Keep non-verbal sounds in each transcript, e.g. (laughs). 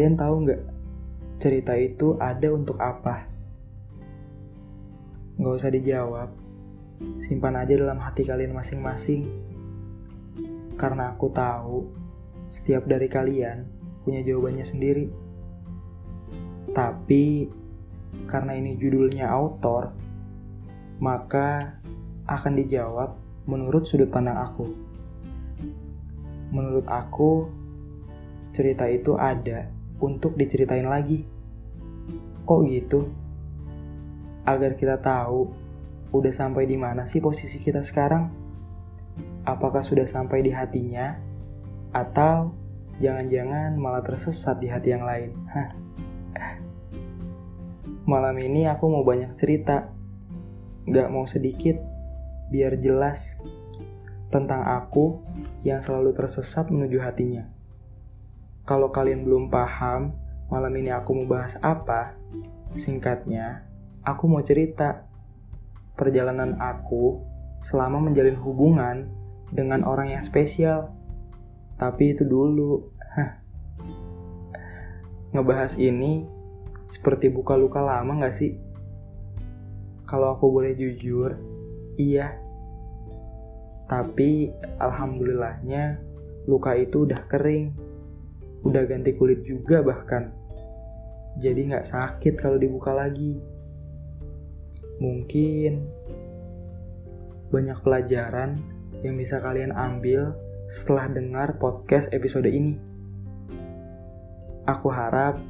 Kalian tahu nggak cerita itu ada untuk apa? Nggak usah dijawab, simpan aja dalam hati kalian masing-masing. Karena aku tahu setiap dari kalian punya jawabannya sendiri. Tapi karena ini judulnya autor, maka akan dijawab menurut sudut pandang aku. Menurut aku, cerita itu ada untuk diceritain lagi. Kok gitu? Agar kita tahu udah sampai di mana sih posisi kita sekarang? Apakah sudah sampai di hatinya? Atau jangan-jangan malah tersesat di hati yang lain? Hah. Malam ini aku mau banyak cerita. Gak mau sedikit, biar jelas tentang aku yang selalu tersesat menuju hatinya. Kalau kalian belum paham, malam ini aku mau bahas apa? Singkatnya, aku mau cerita perjalanan aku selama menjalin hubungan dengan orang yang spesial. Tapi itu dulu. (laughs) Ngebahas ini seperti buka luka lama gak sih? Kalau aku boleh jujur, iya. Tapi alhamdulillahnya luka itu udah kering udah ganti kulit juga bahkan. Jadi nggak sakit kalau dibuka lagi. Mungkin banyak pelajaran yang bisa kalian ambil setelah dengar podcast episode ini. Aku harap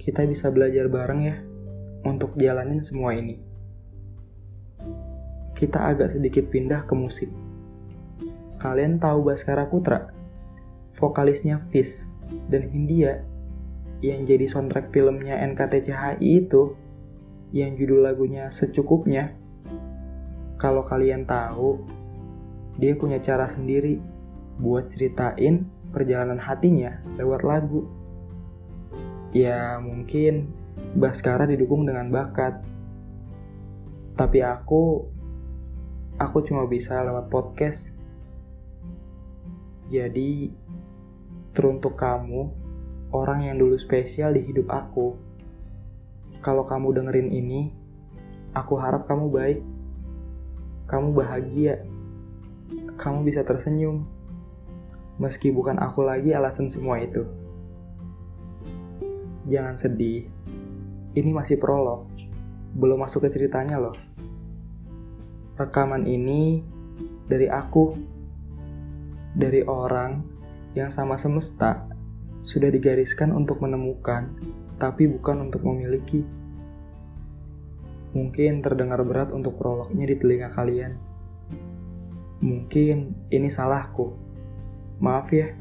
kita bisa belajar bareng ya untuk jalanin semua ini. Kita agak sedikit pindah ke musik. Kalian tahu Baskara Putra? Vokalisnya Fish dan Hindia yang jadi soundtrack filmnya NKTCHI itu yang judul lagunya secukupnya kalau kalian tahu dia punya cara sendiri buat ceritain perjalanan hatinya lewat lagu. Ya mungkin Baskara didukung dengan bakat. Tapi aku aku cuma bisa lewat podcast. Jadi Teruntuk kamu, orang yang dulu spesial di hidup aku. Kalau kamu dengerin ini, aku harap kamu baik. Kamu bahagia. Kamu bisa tersenyum. Meski bukan aku lagi alasan semua itu. Jangan sedih. Ini masih prolog. Belum masuk ke ceritanya loh. Rekaman ini dari aku. Dari orang yang sama semesta sudah digariskan untuk menemukan, tapi bukan untuk memiliki. Mungkin terdengar berat untuk prolognya di telinga kalian. Mungkin ini salahku. Maaf ya,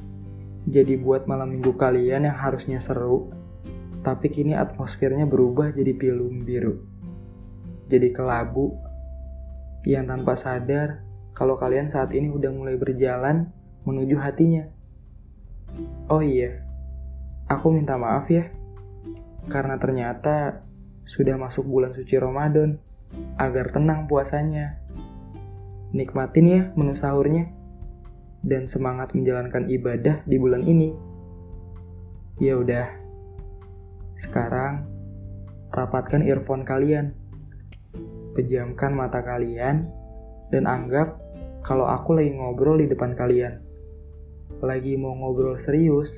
jadi buat malam minggu kalian yang harusnya seru, tapi kini atmosfernya berubah jadi pilu biru. Jadi kelabu, yang tanpa sadar kalau kalian saat ini udah mulai berjalan menuju hatinya. Oh iya, aku minta maaf ya, karena ternyata sudah masuk bulan suci Ramadan, agar tenang puasanya. Nikmatin ya menu sahurnya, dan semangat menjalankan ibadah di bulan ini. Ya udah, sekarang rapatkan earphone kalian, pejamkan mata kalian, dan anggap kalau aku lagi ngobrol di depan kalian lagi mau ngobrol serius,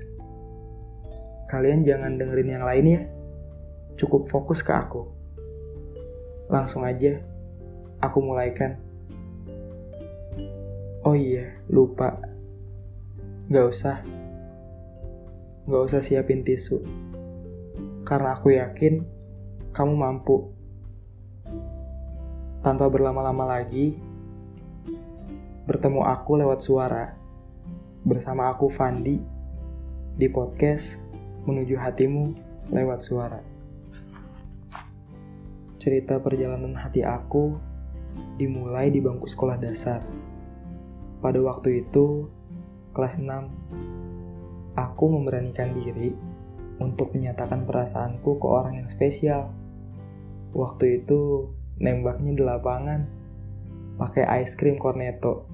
kalian jangan dengerin yang lain ya. Cukup fokus ke aku. Langsung aja, aku mulaikan. Oh iya, lupa. Gak usah. Gak usah siapin tisu. Karena aku yakin kamu mampu. Tanpa berlama-lama lagi, bertemu aku lewat suara bersama aku Fandi di podcast Menuju Hatimu lewat suara. Cerita perjalanan hati aku dimulai di bangku sekolah dasar. Pada waktu itu, kelas 6, aku memberanikan diri untuk menyatakan perasaanku ke orang yang spesial. Waktu itu, nembaknya di lapangan, pakai ice cream cornetto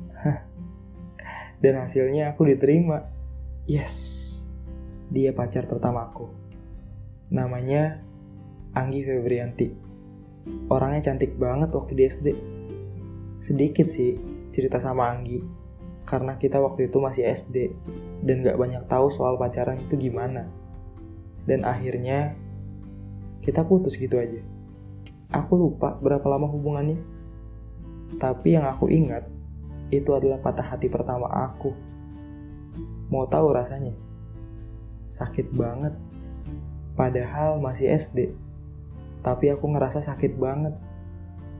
dan hasilnya aku diterima yes dia pacar pertamaku Namanya Anggi Febrianti. Orangnya cantik banget waktu di SD. Sedikit sih cerita sama Anggi, karena kita waktu itu masih SD dan gak banyak tahu soal pacaran itu gimana. Dan akhirnya kita putus gitu aja. Aku lupa berapa lama hubungannya. Tapi yang aku ingat itu adalah patah hati pertama aku. Mau tahu rasanya? Sakit banget. Padahal masih SD. Tapi aku ngerasa sakit banget.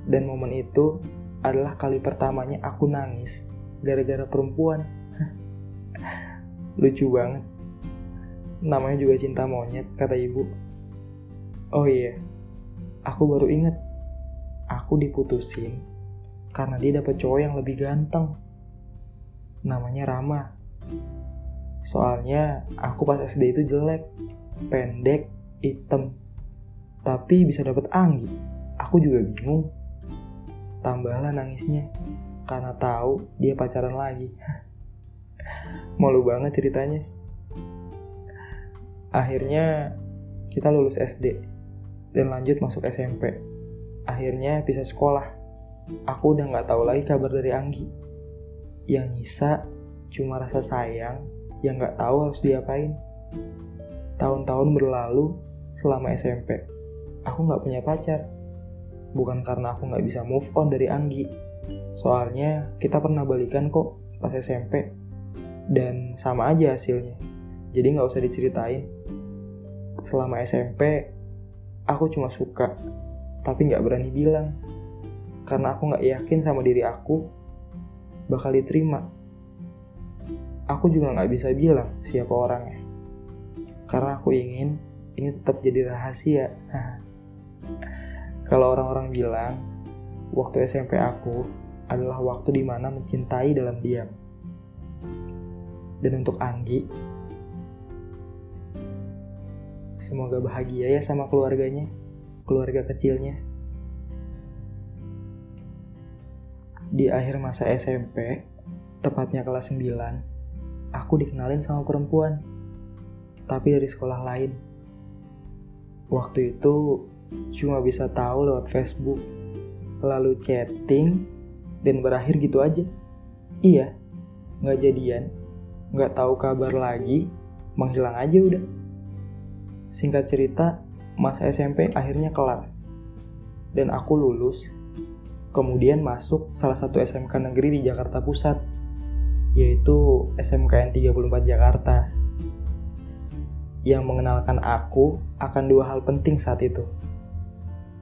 Dan momen itu adalah kali pertamanya aku nangis gara-gara perempuan. (laughs) Lucu banget. Namanya juga cinta monyet, kata ibu. Oh iya, aku baru inget. Aku diputusin karena dia dapet cowok yang lebih ganteng. Namanya Rama. Soalnya aku pas SD itu jelek, pendek, hitam. Tapi bisa dapet Anggi. Aku juga bingung. Tambahlah nangisnya karena tahu dia pacaran lagi. (laughs) Malu banget ceritanya. Akhirnya kita lulus SD dan lanjut masuk SMP. Akhirnya bisa sekolah. Aku udah nggak tahu lagi kabar dari Anggi. Yang nyisa cuma rasa sayang yang nggak tahu harus diapain. Tahun-tahun berlalu selama SMP, aku nggak punya pacar. Bukan karena aku nggak bisa move on dari Anggi. Soalnya kita pernah balikan kok pas SMP. Dan sama aja hasilnya. Jadi nggak usah diceritain. Selama SMP, aku cuma suka. Tapi nggak berani bilang. Karena aku nggak yakin sama diri aku bakal diterima aku juga nggak bisa bilang siapa orangnya. Karena aku ingin ini tetap jadi rahasia. (laughs) Kalau orang-orang bilang, waktu SMP aku adalah waktu di mana mencintai dalam diam. Dan untuk Anggi, semoga bahagia ya sama keluarganya, keluarga kecilnya. Di akhir masa SMP, tepatnya kelas 9, aku dikenalin sama perempuan, tapi dari sekolah lain. Waktu itu cuma bisa tahu lewat Facebook, lalu chatting, dan berakhir gitu aja. Iya, nggak jadian, nggak tahu kabar lagi, menghilang aja udah. Singkat cerita, masa SMP akhirnya kelar. Dan aku lulus, kemudian masuk salah satu SMK negeri di Jakarta Pusat yaitu SMKN 34 Jakarta yang mengenalkan aku akan dua hal penting saat itu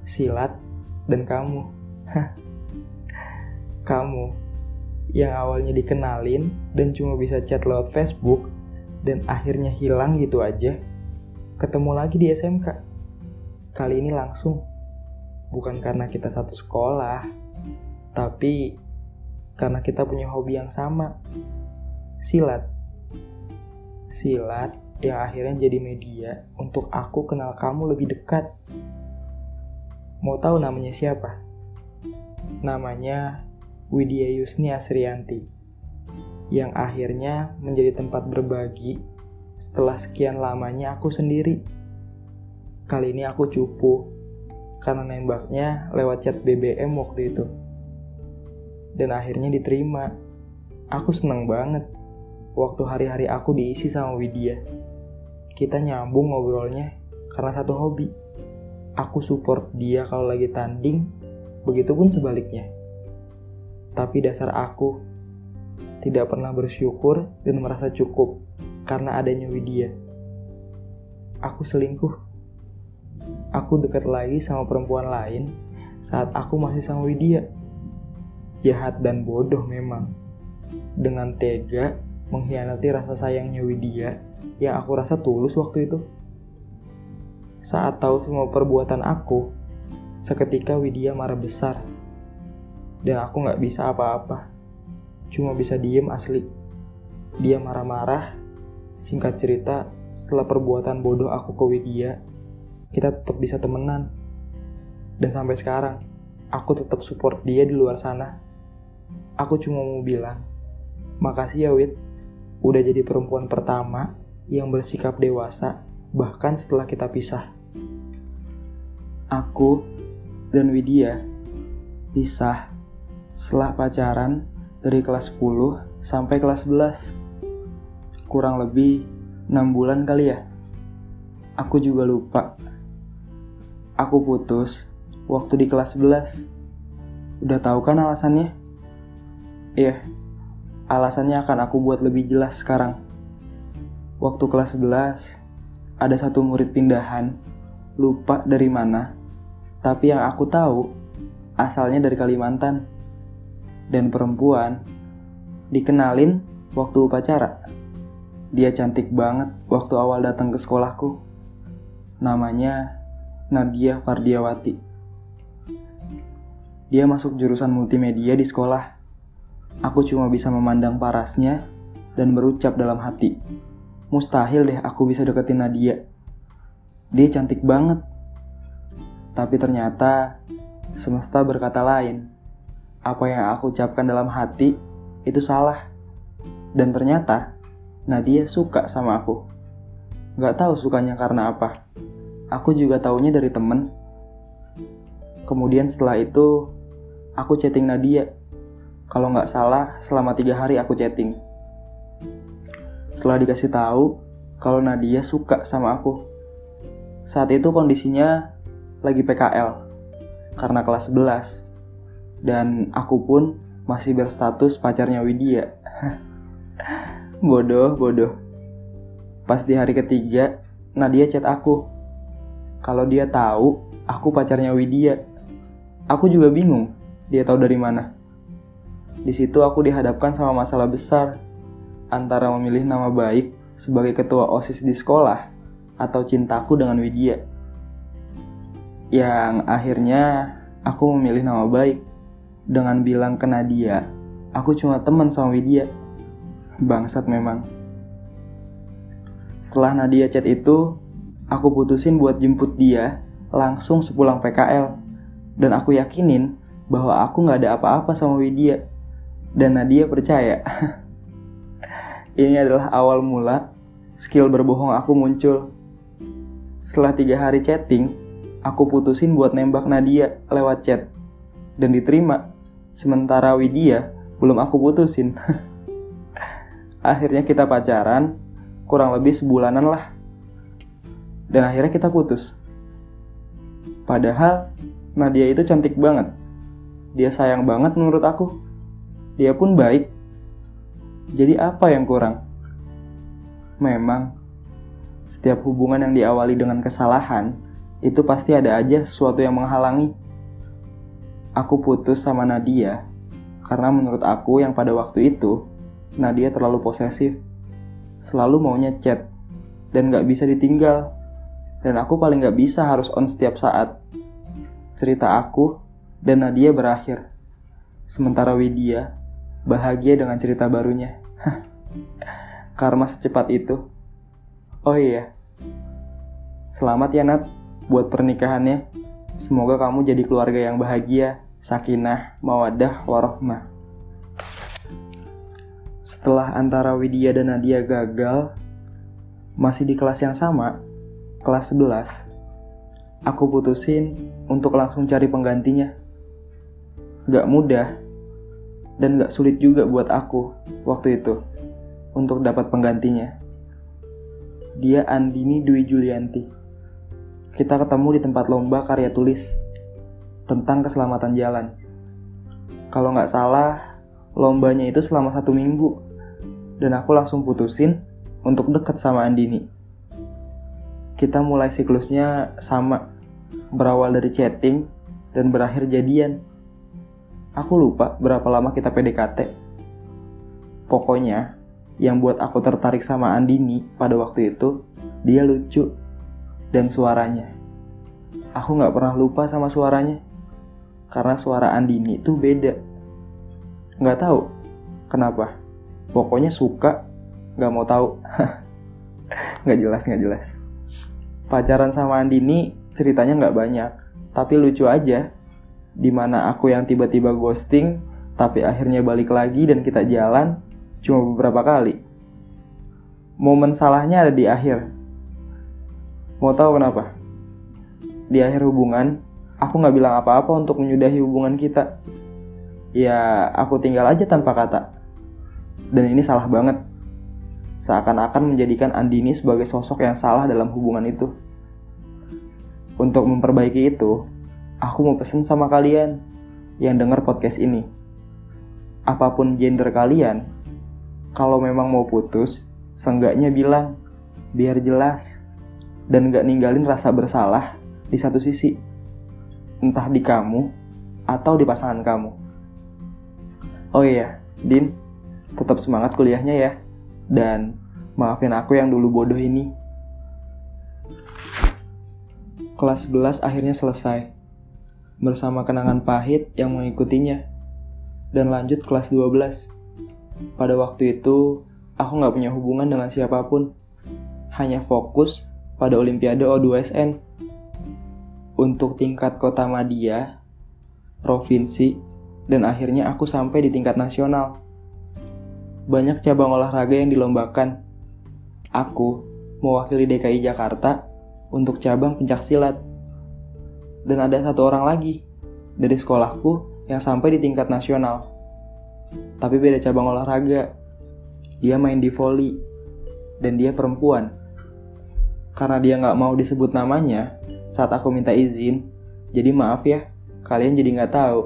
silat dan kamu. Kamu yang awalnya dikenalin dan cuma bisa chat lewat Facebook dan akhirnya hilang gitu aja ketemu lagi di SMK kali ini langsung bukan karena kita satu sekolah tapi karena kita punya hobi yang sama. Silat. Silat yang akhirnya jadi media untuk aku kenal kamu lebih dekat. Mau tahu namanya siapa? Namanya Widya Yusni Asrianti. Yang akhirnya menjadi tempat berbagi setelah sekian lamanya aku sendiri. Kali ini aku cupu karena nembaknya lewat chat BBM waktu itu dan akhirnya diterima. Aku seneng banget waktu hari-hari aku diisi sama Widya. Kita nyambung ngobrolnya karena satu hobi. Aku support dia kalau lagi tanding, begitupun sebaliknya. Tapi dasar aku tidak pernah bersyukur dan merasa cukup karena adanya Widya. Aku selingkuh. Aku dekat lagi sama perempuan lain saat aku masih sama Widya jahat dan bodoh memang. Dengan tega mengkhianati rasa sayangnya Widya yang aku rasa tulus waktu itu. Saat tahu semua perbuatan aku, seketika Widya marah besar. Dan aku gak bisa apa-apa. Cuma bisa diem asli. Dia marah-marah. Singkat cerita, setelah perbuatan bodoh aku ke Widya, kita tetap bisa temenan. Dan sampai sekarang, aku tetap support dia di luar sana aku cuma mau bilang, makasih ya Wit, udah jadi perempuan pertama yang bersikap dewasa bahkan setelah kita pisah. Aku dan Widya pisah setelah pacaran dari kelas 10 sampai kelas 11. Kurang lebih 6 bulan kali ya. Aku juga lupa. Aku putus waktu di kelas 11. Udah tahu kan alasannya? Iya, alasannya akan aku buat lebih jelas sekarang. Waktu kelas 11, ada satu murid pindahan, lupa dari mana, tapi yang aku tahu asalnya dari Kalimantan. Dan perempuan dikenalin waktu upacara. Dia cantik banget waktu awal datang ke sekolahku. Namanya Nadia Fardiawati. Dia masuk jurusan multimedia di sekolah. Aku cuma bisa memandang parasnya dan berucap dalam hati. Mustahil deh aku bisa deketin Nadia. Dia cantik banget. Tapi ternyata Semesta berkata lain. Apa yang aku ucapkan dalam hati itu salah. Dan ternyata Nadia suka sama aku. Gak tahu sukanya karena apa. Aku juga taunya dari temen. Kemudian setelah itu, aku chatting Nadia. Kalau nggak salah, selama tiga hari aku chatting. Setelah dikasih tahu kalau Nadia suka sama aku. Saat itu kondisinya lagi PKL karena kelas 11 dan aku pun masih berstatus pacarnya Widya. (laughs) bodoh, bodoh. Pas di hari ketiga, Nadia chat aku. Kalau dia tahu aku pacarnya Widya. Aku juga bingung, dia tahu dari mana. Di situ aku dihadapkan sama masalah besar antara memilih nama baik sebagai ketua OSIS di sekolah atau cintaku dengan Widya yang akhirnya aku memilih nama baik dengan bilang ke Nadia, aku cuma teman sama Widya. Bangsat memang. Setelah Nadia chat itu, aku putusin buat jemput dia langsung sepulang PKL. Dan aku yakinin bahwa aku gak ada apa-apa sama Widya. Dan Nadia percaya. Ini adalah awal mula skill berbohong aku muncul. Setelah tiga hari chatting, aku putusin buat nembak Nadia lewat chat dan diterima. Sementara Widya belum aku putusin. (laughs) akhirnya kita pacaran kurang lebih sebulanan lah. Dan akhirnya kita putus. Padahal Nadia itu cantik banget. Dia sayang banget menurut aku. Dia pun baik. Jadi apa yang kurang? Memang setiap hubungan yang diawali dengan kesalahan itu pasti ada aja sesuatu yang menghalangi. Aku putus sama Nadia karena menurut aku yang pada waktu itu Nadia terlalu posesif, selalu maunya chat dan gak bisa ditinggal. Dan aku paling gak bisa harus on setiap saat. Cerita aku dan Nadia berakhir. Sementara Widya bahagia dengan cerita barunya. (laughs) Karma secepat itu. Oh iya. Selamat ya Nat buat pernikahannya. Semoga kamu jadi keluarga yang bahagia, sakinah, mawadah, warohmah. Setelah antara Widya dan Nadia gagal, masih di kelas yang sama, kelas 11, aku putusin untuk langsung cari penggantinya. Gak mudah, dan gak sulit juga buat aku waktu itu untuk dapat penggantinya. Dia Andini Dwi Julianti kita ketemu di tempat lomba karya tulis tentang keselamatan jalan. Kalau nggak salah, lombanya itu selama satu minggu, dan aku langsung putusin untuk deket sama Andini. Kita mulai siklusnya sama, berawal dari chatting dan berakhir jadian. Aku lupa berapa lama kita PDKT. Pokoknya, yang buat aku tertarik sama Andini pada waktu itu, dia lucu dan suaranya. Aku nggak pernah lupa sama suaranya. Karena suara Andini itu beda. Nggak tahu kenapa. Pokoknya suka, nggak mau tahu. (laughs) nggak jelas, nggak jelas. Pacaran sama Andini ceritanya nggak banyak, tapi lucu aja. Di mana aku yang tiba-tiba ghosting, tapi akhirnya balik lagi dan kita jalan cuma beberapa kali. Momen salahnya ada di akhir, Mau tahu kenapa? di akhir hubungan, aku nggak bilang apa-apa untuk menyudahi hubungan kita. Ya, aku tinggal aja tanpa kata. Dan ini salah banget. Seakan-akan menjadikan Andini sebagai sosok yang salah dalam hubungan itu. Untuk memperbaiki itu, aku mau pesen sama kalian yang dengar podcast ini. Apa pun gender kalian, kalau memang mau putus, seenggaknya bilang, biar jelas, dan gak ninggalin rasa bersalah di satu sisi, entah di kamu atau di pasangan kamu. Oh iya, Din, tetap semangat kuliahnya ya, dan maafin aku yang dulu bodoh ini. Kelas 11 akhirnya selesai, bersama kenangan pahit yang mengikutinya, dan lanjut kelas 12. Pada waktu itu, aku gak punya hubungan dengan siapa pun, hanya fokus pada Olimpiade O2SN untuk tingkat kota Madia, provinsi, dan akhirnya aku sampai di tingkat nasional. Banyak cabang olahraga yang dilombakan. Aku mewakili DKI Jakarta untuk cabang pencaksilat. Dan ada satu orang lagi dari sekolahku yang sampai di tingkat nasional. Tapi beda cabang olahraga. Dia main di volley dan dia perempuan. Karena dia nggak mau disebut namanya, saat aku minta izin. Jadi maaf ya, kalian jadi nggak tahu.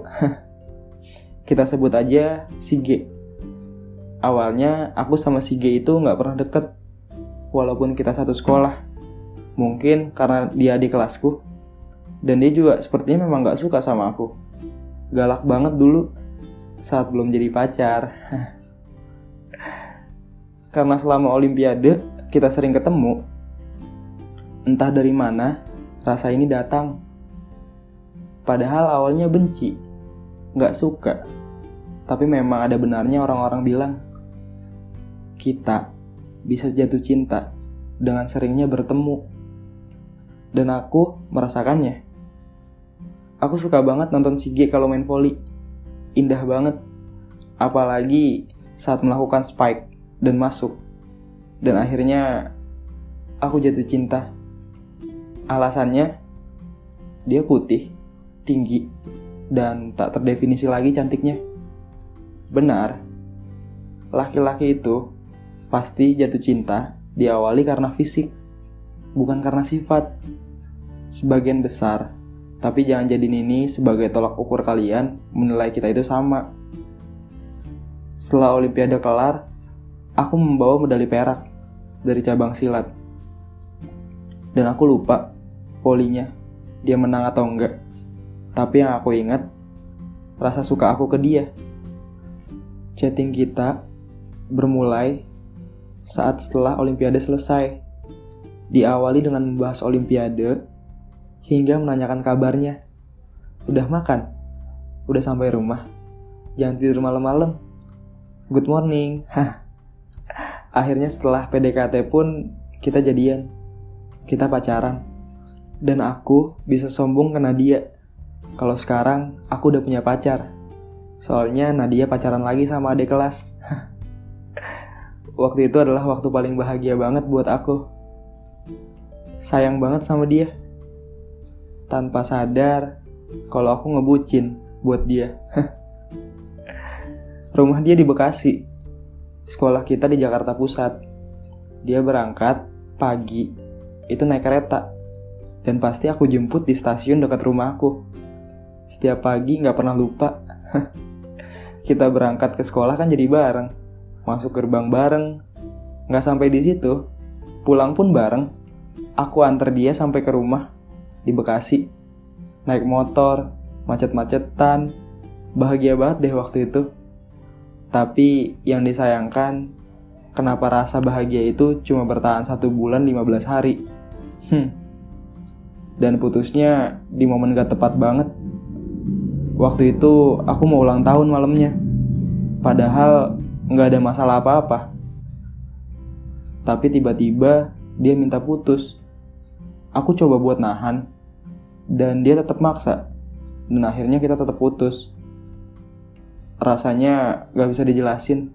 (laughs) Kita sebut aja si G. Awalnya aku sama si G itu nggak pernah deket, walaupun kita satu sekolah. Mungkin karena dia di kelasku, dan dia juga sepertinya memang nggak suka sama aku. Galak banget dulu saat belum jadi pacar. (laughs) karena selama Olimpiade kita sering ketemu, entah dari mana rasa ini datang. Padahal awalnya benci, nggak suka. Tapi memang ada benarnya orang-orang bilang, kita bisa jatuh cinta dengan seringnya bertemu. Dan aku merasakannya. Aku suka banget nonton si G kalau main volley. Indah banget. Apalagi saat melakukan spike dan masuk. Dan akhirnya aku jatuh cinta. Alasannya, dia putih, tinggi, dan tak terdefinisi lagi cantiknya. Benar, laki-laki itu pasti jatuh cinta diawali karena fisik, bukan karena sifat. Sebagian besar, tapi jangan jadiin ini sebagai tolak ukur kalian menilai kita itu sama. Setelah Olimpiade kelar, aku membawa medali perak dari cabang silat. Dan aku lupa volinya, dia menang atau enggak. Tapi yang aku ingat, rasa suka aku ke dia. Chatting kita bermulai saat setelah Olimpiade selesai. Diawali dengan membahas Olimpiade hingga menanyakan kabarnya. Udah makan? Udah sampai rumah? Jangan tidur malam-malam. Good morning. (laughs) Hah. Akhirnya setelah PDKT pun kita jadian. Kita pacaran dan aku bisa sombong ke Nadia. Kalau sekarang aku udah punya pacar. Soalnya Nadia pacaran lagi sama adik kelas. (laughs) waktu itu adalah waktu paling bahagia banget buat aku. Sayang banget sama dia. Tanpa sadar kalau aku ngebucin buat dia. (laughs) Rumah dia di Bekasi. Sekolah kita di Jakarta Pusat. Dia berangkat pagi. Itu naik kereta dan pasti aku jemput di stasiun dekat rumahku. Setiap pagi nggak pernah lupa. (laughs) Kita berangkat ke sekolah kan jadi bareng. Masuk gerbang bareng. Nggak sampai di situ. Pulang pun bareng. Aku antar dia sampai ke rumah di Bekasi. Naik motor, macet-macetan. Bahagia banget deh waktu itu. Tapi yang disayangkan, kenapa rasa bahagia itu cuma bertahan satu bulan 15 hari. Hmm dan putusnya di momen gak tepat banget. Waktu itu aku mau ulang tahun malamnya, padahal nggak ada masalah apa-apa. Tapi tiba-tiba dia minta putus. Aku coba buat nahan, dan dia tetap maksa. Dan akhirnya kita tetap putus. Rasanya gak bisa dijelasin.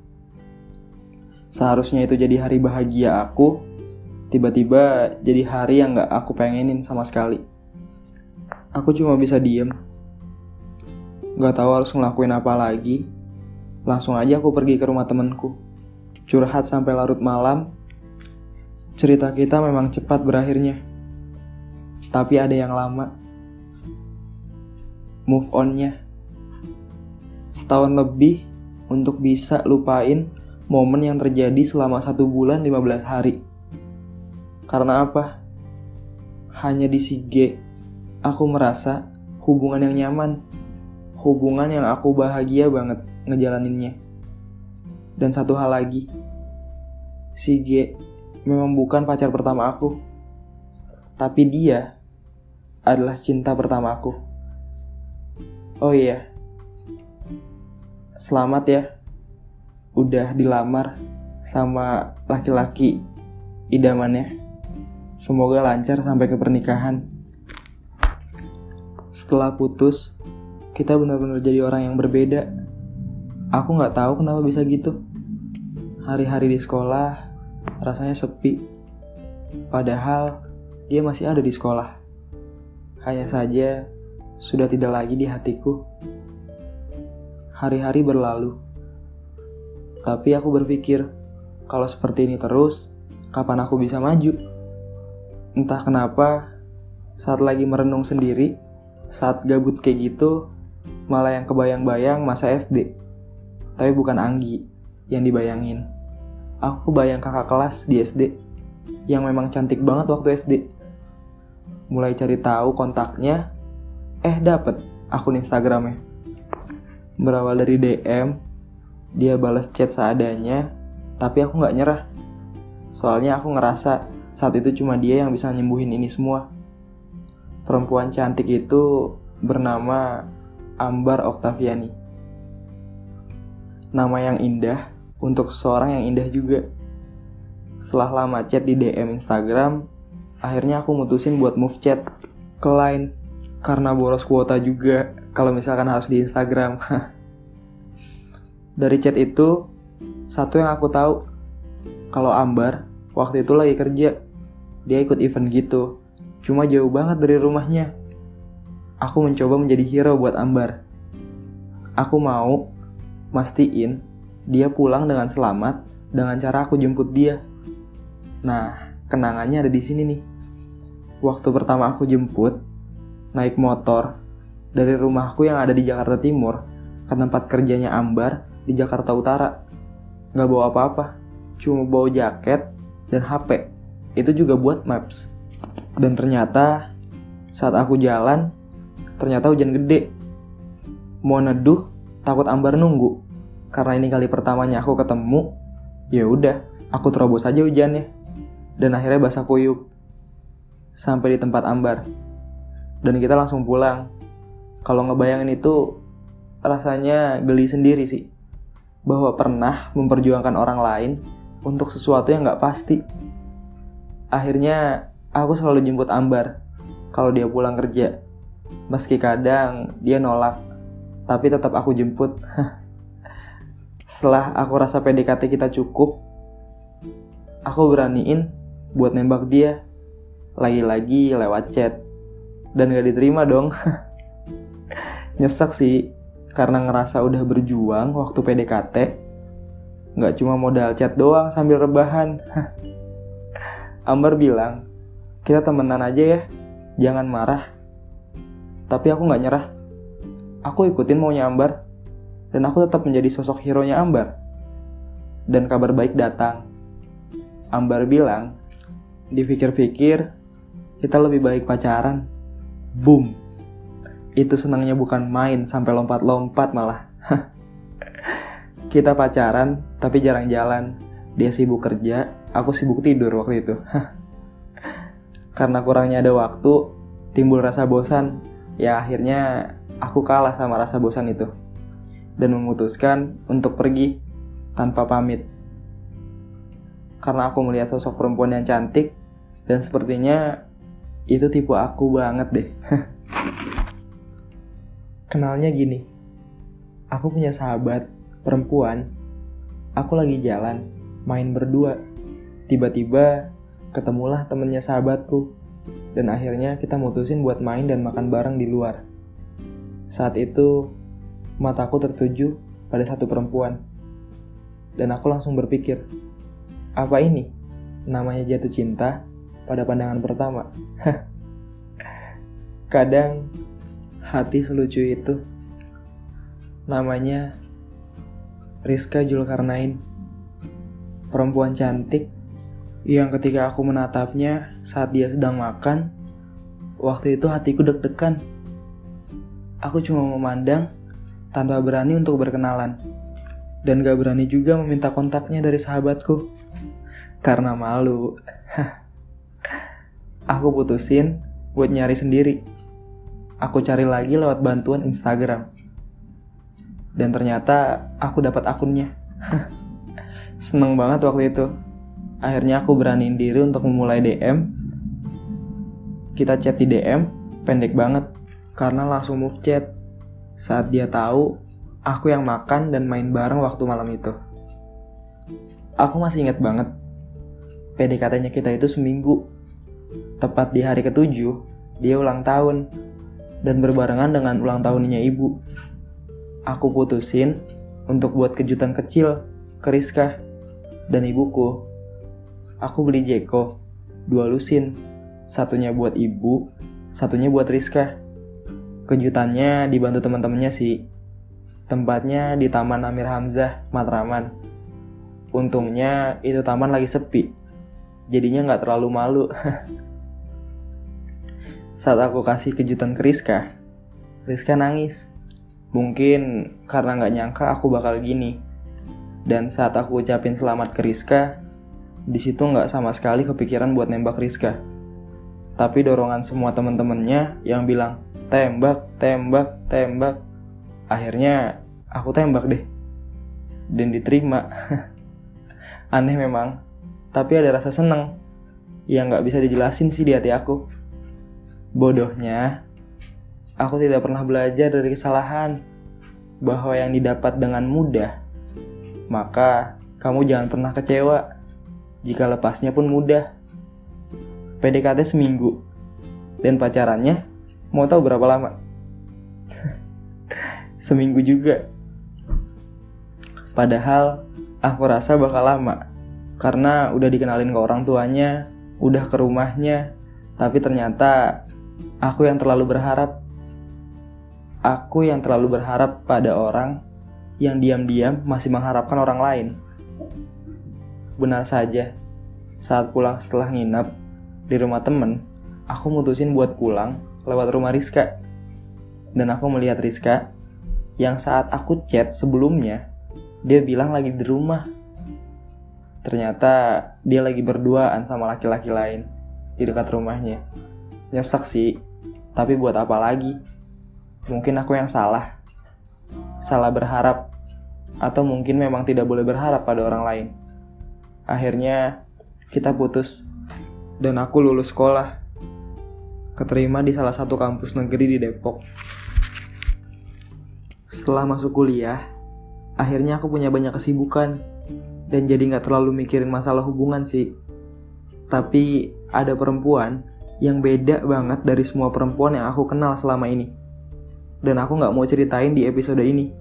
Seharusnya itu jadi hari bahagia aku, tiba-tiba jadi hari yang gak aku pengenin sama sekali. Aku cuma bisa diem. Gak tahu harus ngelakuin apa lagi. Langsung aja aku pergi ke rumah temenku. Curhat sampai larut malam. Cerita kita memang cepat berakhirnya. Tapi ada yang lama. Move onnya. Setahun lebih untuk bisa lupain momen yang terjadi selama satu bulan 15 hari. Karena apa? Hanya di si G aku merasa hubungan yang nyaman, hubungan yang aku bahagia banget ngejalaninnya. Dan satu hal lagi, si G memang bukan pacar pertama aku, tapi dia adalah cinta pertama aku. Oh iya, selamat ya, udah dilamar sama laki-laki idamannya. Semoga lancar sampai ke pernikahan setelah putus, kita benar-benar jadi orang yang berbeda. Aku nggak tahu kenapa bisa gitu. Hari-hari di sekolah rasanya sepi. Padahal dia masih ada di sekolah. Hanya saja sudah tidak lagi di hatiku. Hari-hari berlalu. Tapi aku berpikir, kalau seperti ini terus, kapan aku bisa maju? Entah kenapa, saat lagi merenung sendiri, saat gabut kayak gitu malah yang kebayang-bayang masa SD tapi bukan Anggi yang dibayangin aku kebayang kakak kelas di SD yang memang cantik banget waktu SD mulai cari tahu kontaknya eh dapet akun Instagramnya berawal dari DM dia balas chat seadanya tapi aku nggak nyerah soalnya aku ngerasa saat itu cuma dia yang bisa nyembuhin ini semua perempuan cantik itu bernama Ambar Oktaviani. Nama yang indah untuk seseorang yang indah juga. Setelah lama chat di DM Instagram, akhirnya aku mutusin buat move chat ke Line karena boros kuota juga kalau misalkan harus di Instagram. (laughs) Dari chat itu, satu yang aku tahu, kalau Ambar waktu itu lagi kerja, dia ikut event gitu Cuma jauh banget dari rumahnya. Aku mencoba menjadi hero buat Ambar. Aku mau mastiin dia pulang dengan selamat dengan cara aku jemput dia. Nah, kenangannya ada di sini nih. Waktu pertama aku jemput, naik motor dari rumahku yang ada di Jakarta Timur ke tempat kerjanya Ambar di Jakarta Utara. Gak bawa apa-apa, cuma bawa jaket dan HP. Itu juga buat maps. Dan ternyata saat aku jalan, ternyata hujan gede. Mau neduh, takut Ambar nunggu. Karena ini kali pertamanya aku ketemu, ya udah, aku terobos aja hujannya. Dan akhirnya basah kuyup. Sampai di tempat Ambar. Dan kita langsung pulang. Kalau ngebayangin itu rasanya geli sendiri sih. Bahwa pernah memperjuangkan orang lain untuk sesuatu yang gak pasti. Akhirnya aku selalu jemput Ambar kalau dia pulang kerja. Meski kadang dia nolak, tapi tetap aku jemput. (laughs) Setelah aku rasa PDKT kita cukup, aku beraniin buat nembak dia. Lagi-lagi lewat chat. Dan gak diterima dong. (laughs) Nyesek sih, karena ngerasa udah berjuang waktu PDKT. Gak cuma modal chat doang sambil rebahan. (laughs) Ambar bilang, kita temenan aja ya, jangan marah. Tapi aku nggak nyerah. Aku ikutin maunya Ambar, dan aku tetap menjadi sosok hero-nya Ambar. Dan kabar baik datang. Ambar bilang, dipikir-pikir, kita lebih baik pacaran. Boom. Itu senangnya bukan main sampai lompat-lompat malah. (laughs) kita pacaran, tapi jarang jalan. Dia sibuk kerja, aku sibuk tidur waktu itu. (laughs) karena kurangnya ada waktu timbul rasa bosan ya akhirnya aku kalah sama rasa bosan itu dan memutuskan untuk pergi tanpa pamit karena aku melihat sosok perempuan yang cantik dan sepertinya itu tipe aku banget deh kenalnya gini aku punya sahabat perempuan aku lagi jalan main berdua tiba-tiba ketemulah temennya sahabatku Dan akhirnya kita mutusin buat main dan makan bareng di luar. Saat itu, mataku tertuju pada satu perempuan. Dan aku langsung berpikir, apa ini? Namanya jatuh cinta pada pandangan pertama. (laughs) Kadang hati selucu itu. Namanya Rizka Julkarnain. Perempuan cantik yang ketika aku menatapnya saat dia sedang makan, waktu itu hatiku deg-degan. Aku cuma memandang tanpa berani untuk berkenalan. Dan gak berani juga meminta kontaknya dari sahabatku. Karena malu. Aku putusin buat nyari sendiri. Aku cari lagi lewat bantuan Instagram. Dan ternyata aku dapat akunnya. (laughs) Seneng banget waktu itu. Akhirnya aku beraniin diri untuk memulai DM kita chat di DM pendek banget. Karena langsung move chat. Saat dia tahu aku yang makan dan main bareng waktu malam itu. Aku masih ingat banget. PDKT-nya kita itu seminggu tepat di hari ketujuh dia ulang tahun dan berbarengan dengan ulang tahunnya ibu aku putusin untuk buat kejutan kecil ke Rizka dan ibuku aku beli Jeko, dua lusin, satunya buat ibu, satunya buat Rizka. Kejutannya dibantu teman-temannya sih. Tempatnya di Taman Amir Hamzah, Matraman. Untungnya itu taman lagi sepi, jadinya nggak terlalu malu. (laughs) Saat aku kasih kejutan ke Rizka, Rizka nangis. Mungkin karena nggak nyangka aku bakal gini. Dan saat aku ucapin selamat ke Rizka, di situ nggak sama sekali kepikiran buat nembak Rizka. Tapi dorongan semua temen-temennya yang bilang, tembak, tembak, tembak. Akhirnya aku tembak deh. Dan diterima. (laughs) Aneh memang, tapi ada rasa seneng yang nggak bisa dijelasin sih di hati aku. Bodohnya, aku tidak pernah belajar dari kesalahan bahwa yang didapat dengan mudah, maka kamu jangan pernah kecewa jika lepasnya pun mudah. PDKT seminggu. Dan pacarannya mau tahu berapa lama? (laughs) seminggu juga. Padahal aku rasa bakal lama. Karena udah dikenalin ke orang tuanya, udah ke rumahnya, tapi ternyata aku yang terlalu berharap. Aku yang terlalu berharap pada orang yang diam-diam masih mengharapkan orang lain. Benar saja, saat pulang setelah nginap di rumah temen, aku mutusin buat pulang lewat rumah Rizka. Dan aku melihat Rizka yang saat aku chat sebelumnya, dia bilang lagi di rumah. Ternyata dia lagi berduaan sama laki-laki lain di dekat rumahnya. Nyesek sih, tapi buat apa lagi? Mungkin aku yang salah. Salah berharap, atau mungkin memang tidak boleh berharap pada orang lain. Akhirnya kita putus dan aku lulus sekolah. Keterima di salah satu kampus negeri di Depok. Setelah masuk kuliah, akhirnya aku punya banyak kesibukan dan jadi nggak terlalu mikirin masalah hubungan sih. Tapi ada perempuan yang beda banget dari semua perempuan yang aku kenal selama ini. Dan aku nggak mau ceritain di episode ini.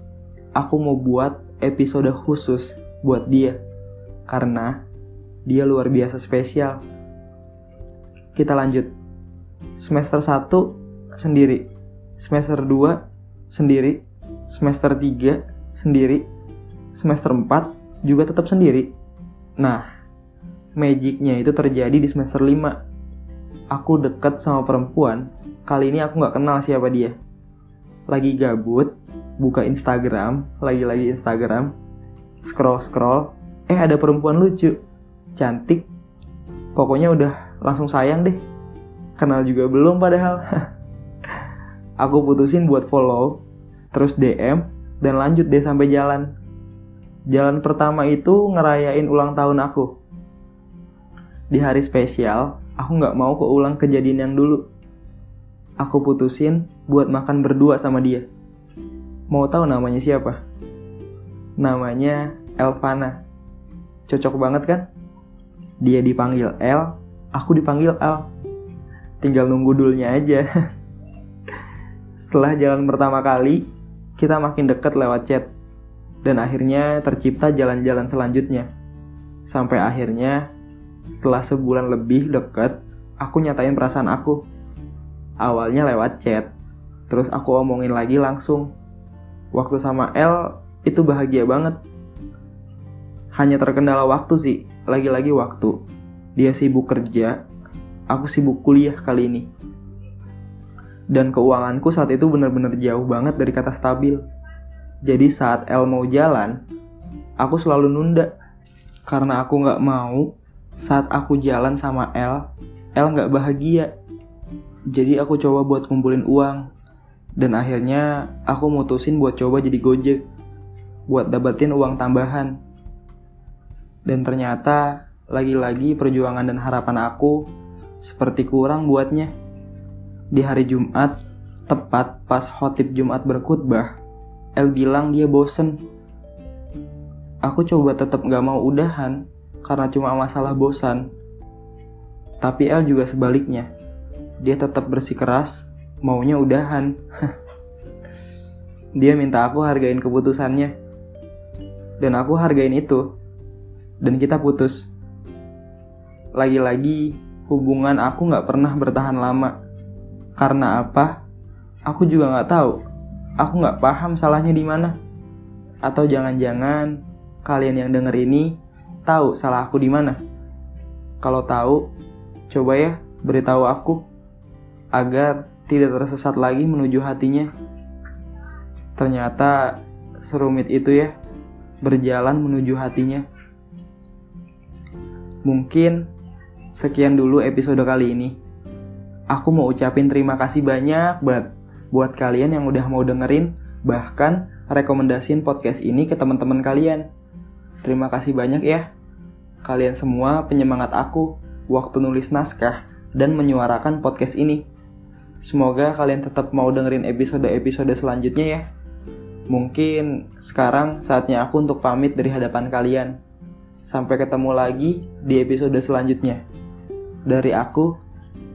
Aku mau buat episode khusus buat dia karena dia luar biasa spesial. Kita lanjut. Semester 1 sendiri. Semester 2 sendiri. Semester 3 sendiri. Semester 4 juga tetap sendiri. Nah, magicnya itu terjadi di semester 5. Aku dekat sama perempuan, kali ini aku nggak kenal siapa dia. Lagi gabut, buka Instagram, lagi-lagi Instagram, scroll-scroll, eh ada perempuan lucu, cantik, pokoknya udah langsung sayang deh. Kenal juga belum padahal. (laughs) aku putusin buat follow, terus DM, dan lanjut deh sampai jalan. Jalan pertama itu ngerayain ulang tahun aku. Di hari spesial, aku nggak mau keulang kejadian yang dulu. Aku putusin buat makan berdua sama dia. Mau tahu namanya siapa? Namanya Elvana. Cocok banget kan? Dia dipanggil L, aku dipanggil L. tinggal nunggu dulunya aja. (laughs) Setelah jalan pertama kali, kita makin dekat lewat chat. Dan akhirnya tercipta jalan-jalan selanjutnya. Sampai akhirnya, setelah sebulan lebih dekat, aku nyatain perasaan aku. Awalnya lewat chat, terus aku omongin lagi langsung. Waktu sama L, itu bahagia banget. Hanya terkendala waktu sih, lagi-lagi waktu. Dia sibuk kerja, aku sibuk kuliah kali ini. Dan keuanganku saat itu benar-benar jauh banget dari kata stabil. Jadi saat L mau jalan, aku selalu nunda. Karena aku nggak mau saat aku jalan sama L, L nggak bahagia. Jadi aku coba buat kumpulin uang. Dan akhirnya aku mutusin buat coba jadi gojek. Buat dapetin uang tambahan. Dan ternyata lagi-lagi perjuangan dan harapan aku seperti kurang buatnya. Di hari Jumat, tepat pas khotib Jumat berkhutbah, El bilang dia bosen. Aku coba tetap gak mau udahan karena cuma masalah bosan. Tapi El juga sebaliknya. Dia tetap bersikeras, maunya udahan. (laughs) dia minta aku hargain keputusannya. Dan aku hargain itu. Dan kita putus. Lagi-lagi hubungan aku gak pernah bertahan lama. Karena apa? Aku juga gak tahu aku nggak paham salahnya di mana. Atau jangan-jangan kalian yang denger ini tahu salah aku di mana. Kalau tahu, coba ya beritahu aku agar tidak tersesat lagi menuju hatinya. Ternyata serumit itu ya, berjalan menuju hatinya. Mungkin sekian dulu episode kali ini. Aku mau ucapin terima kasih banyak banget buat kalian yang udah mau dengerin, bahkan rekomendasiin podcast ini ke teman-teman kalian. Terima kasih banyak ya. Kalian semua penyemangat aku waktu nulis naskah dan menyuarakan podcast ini. Semoga kalian tetap mau dengerin episode-episode selanjutnya ya. Mungkin sekarang saatnya aku untuk pamit dari hadapan kalian. Sampai ketemu lagi di episode selanjutnya. Dari aku,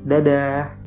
dadah.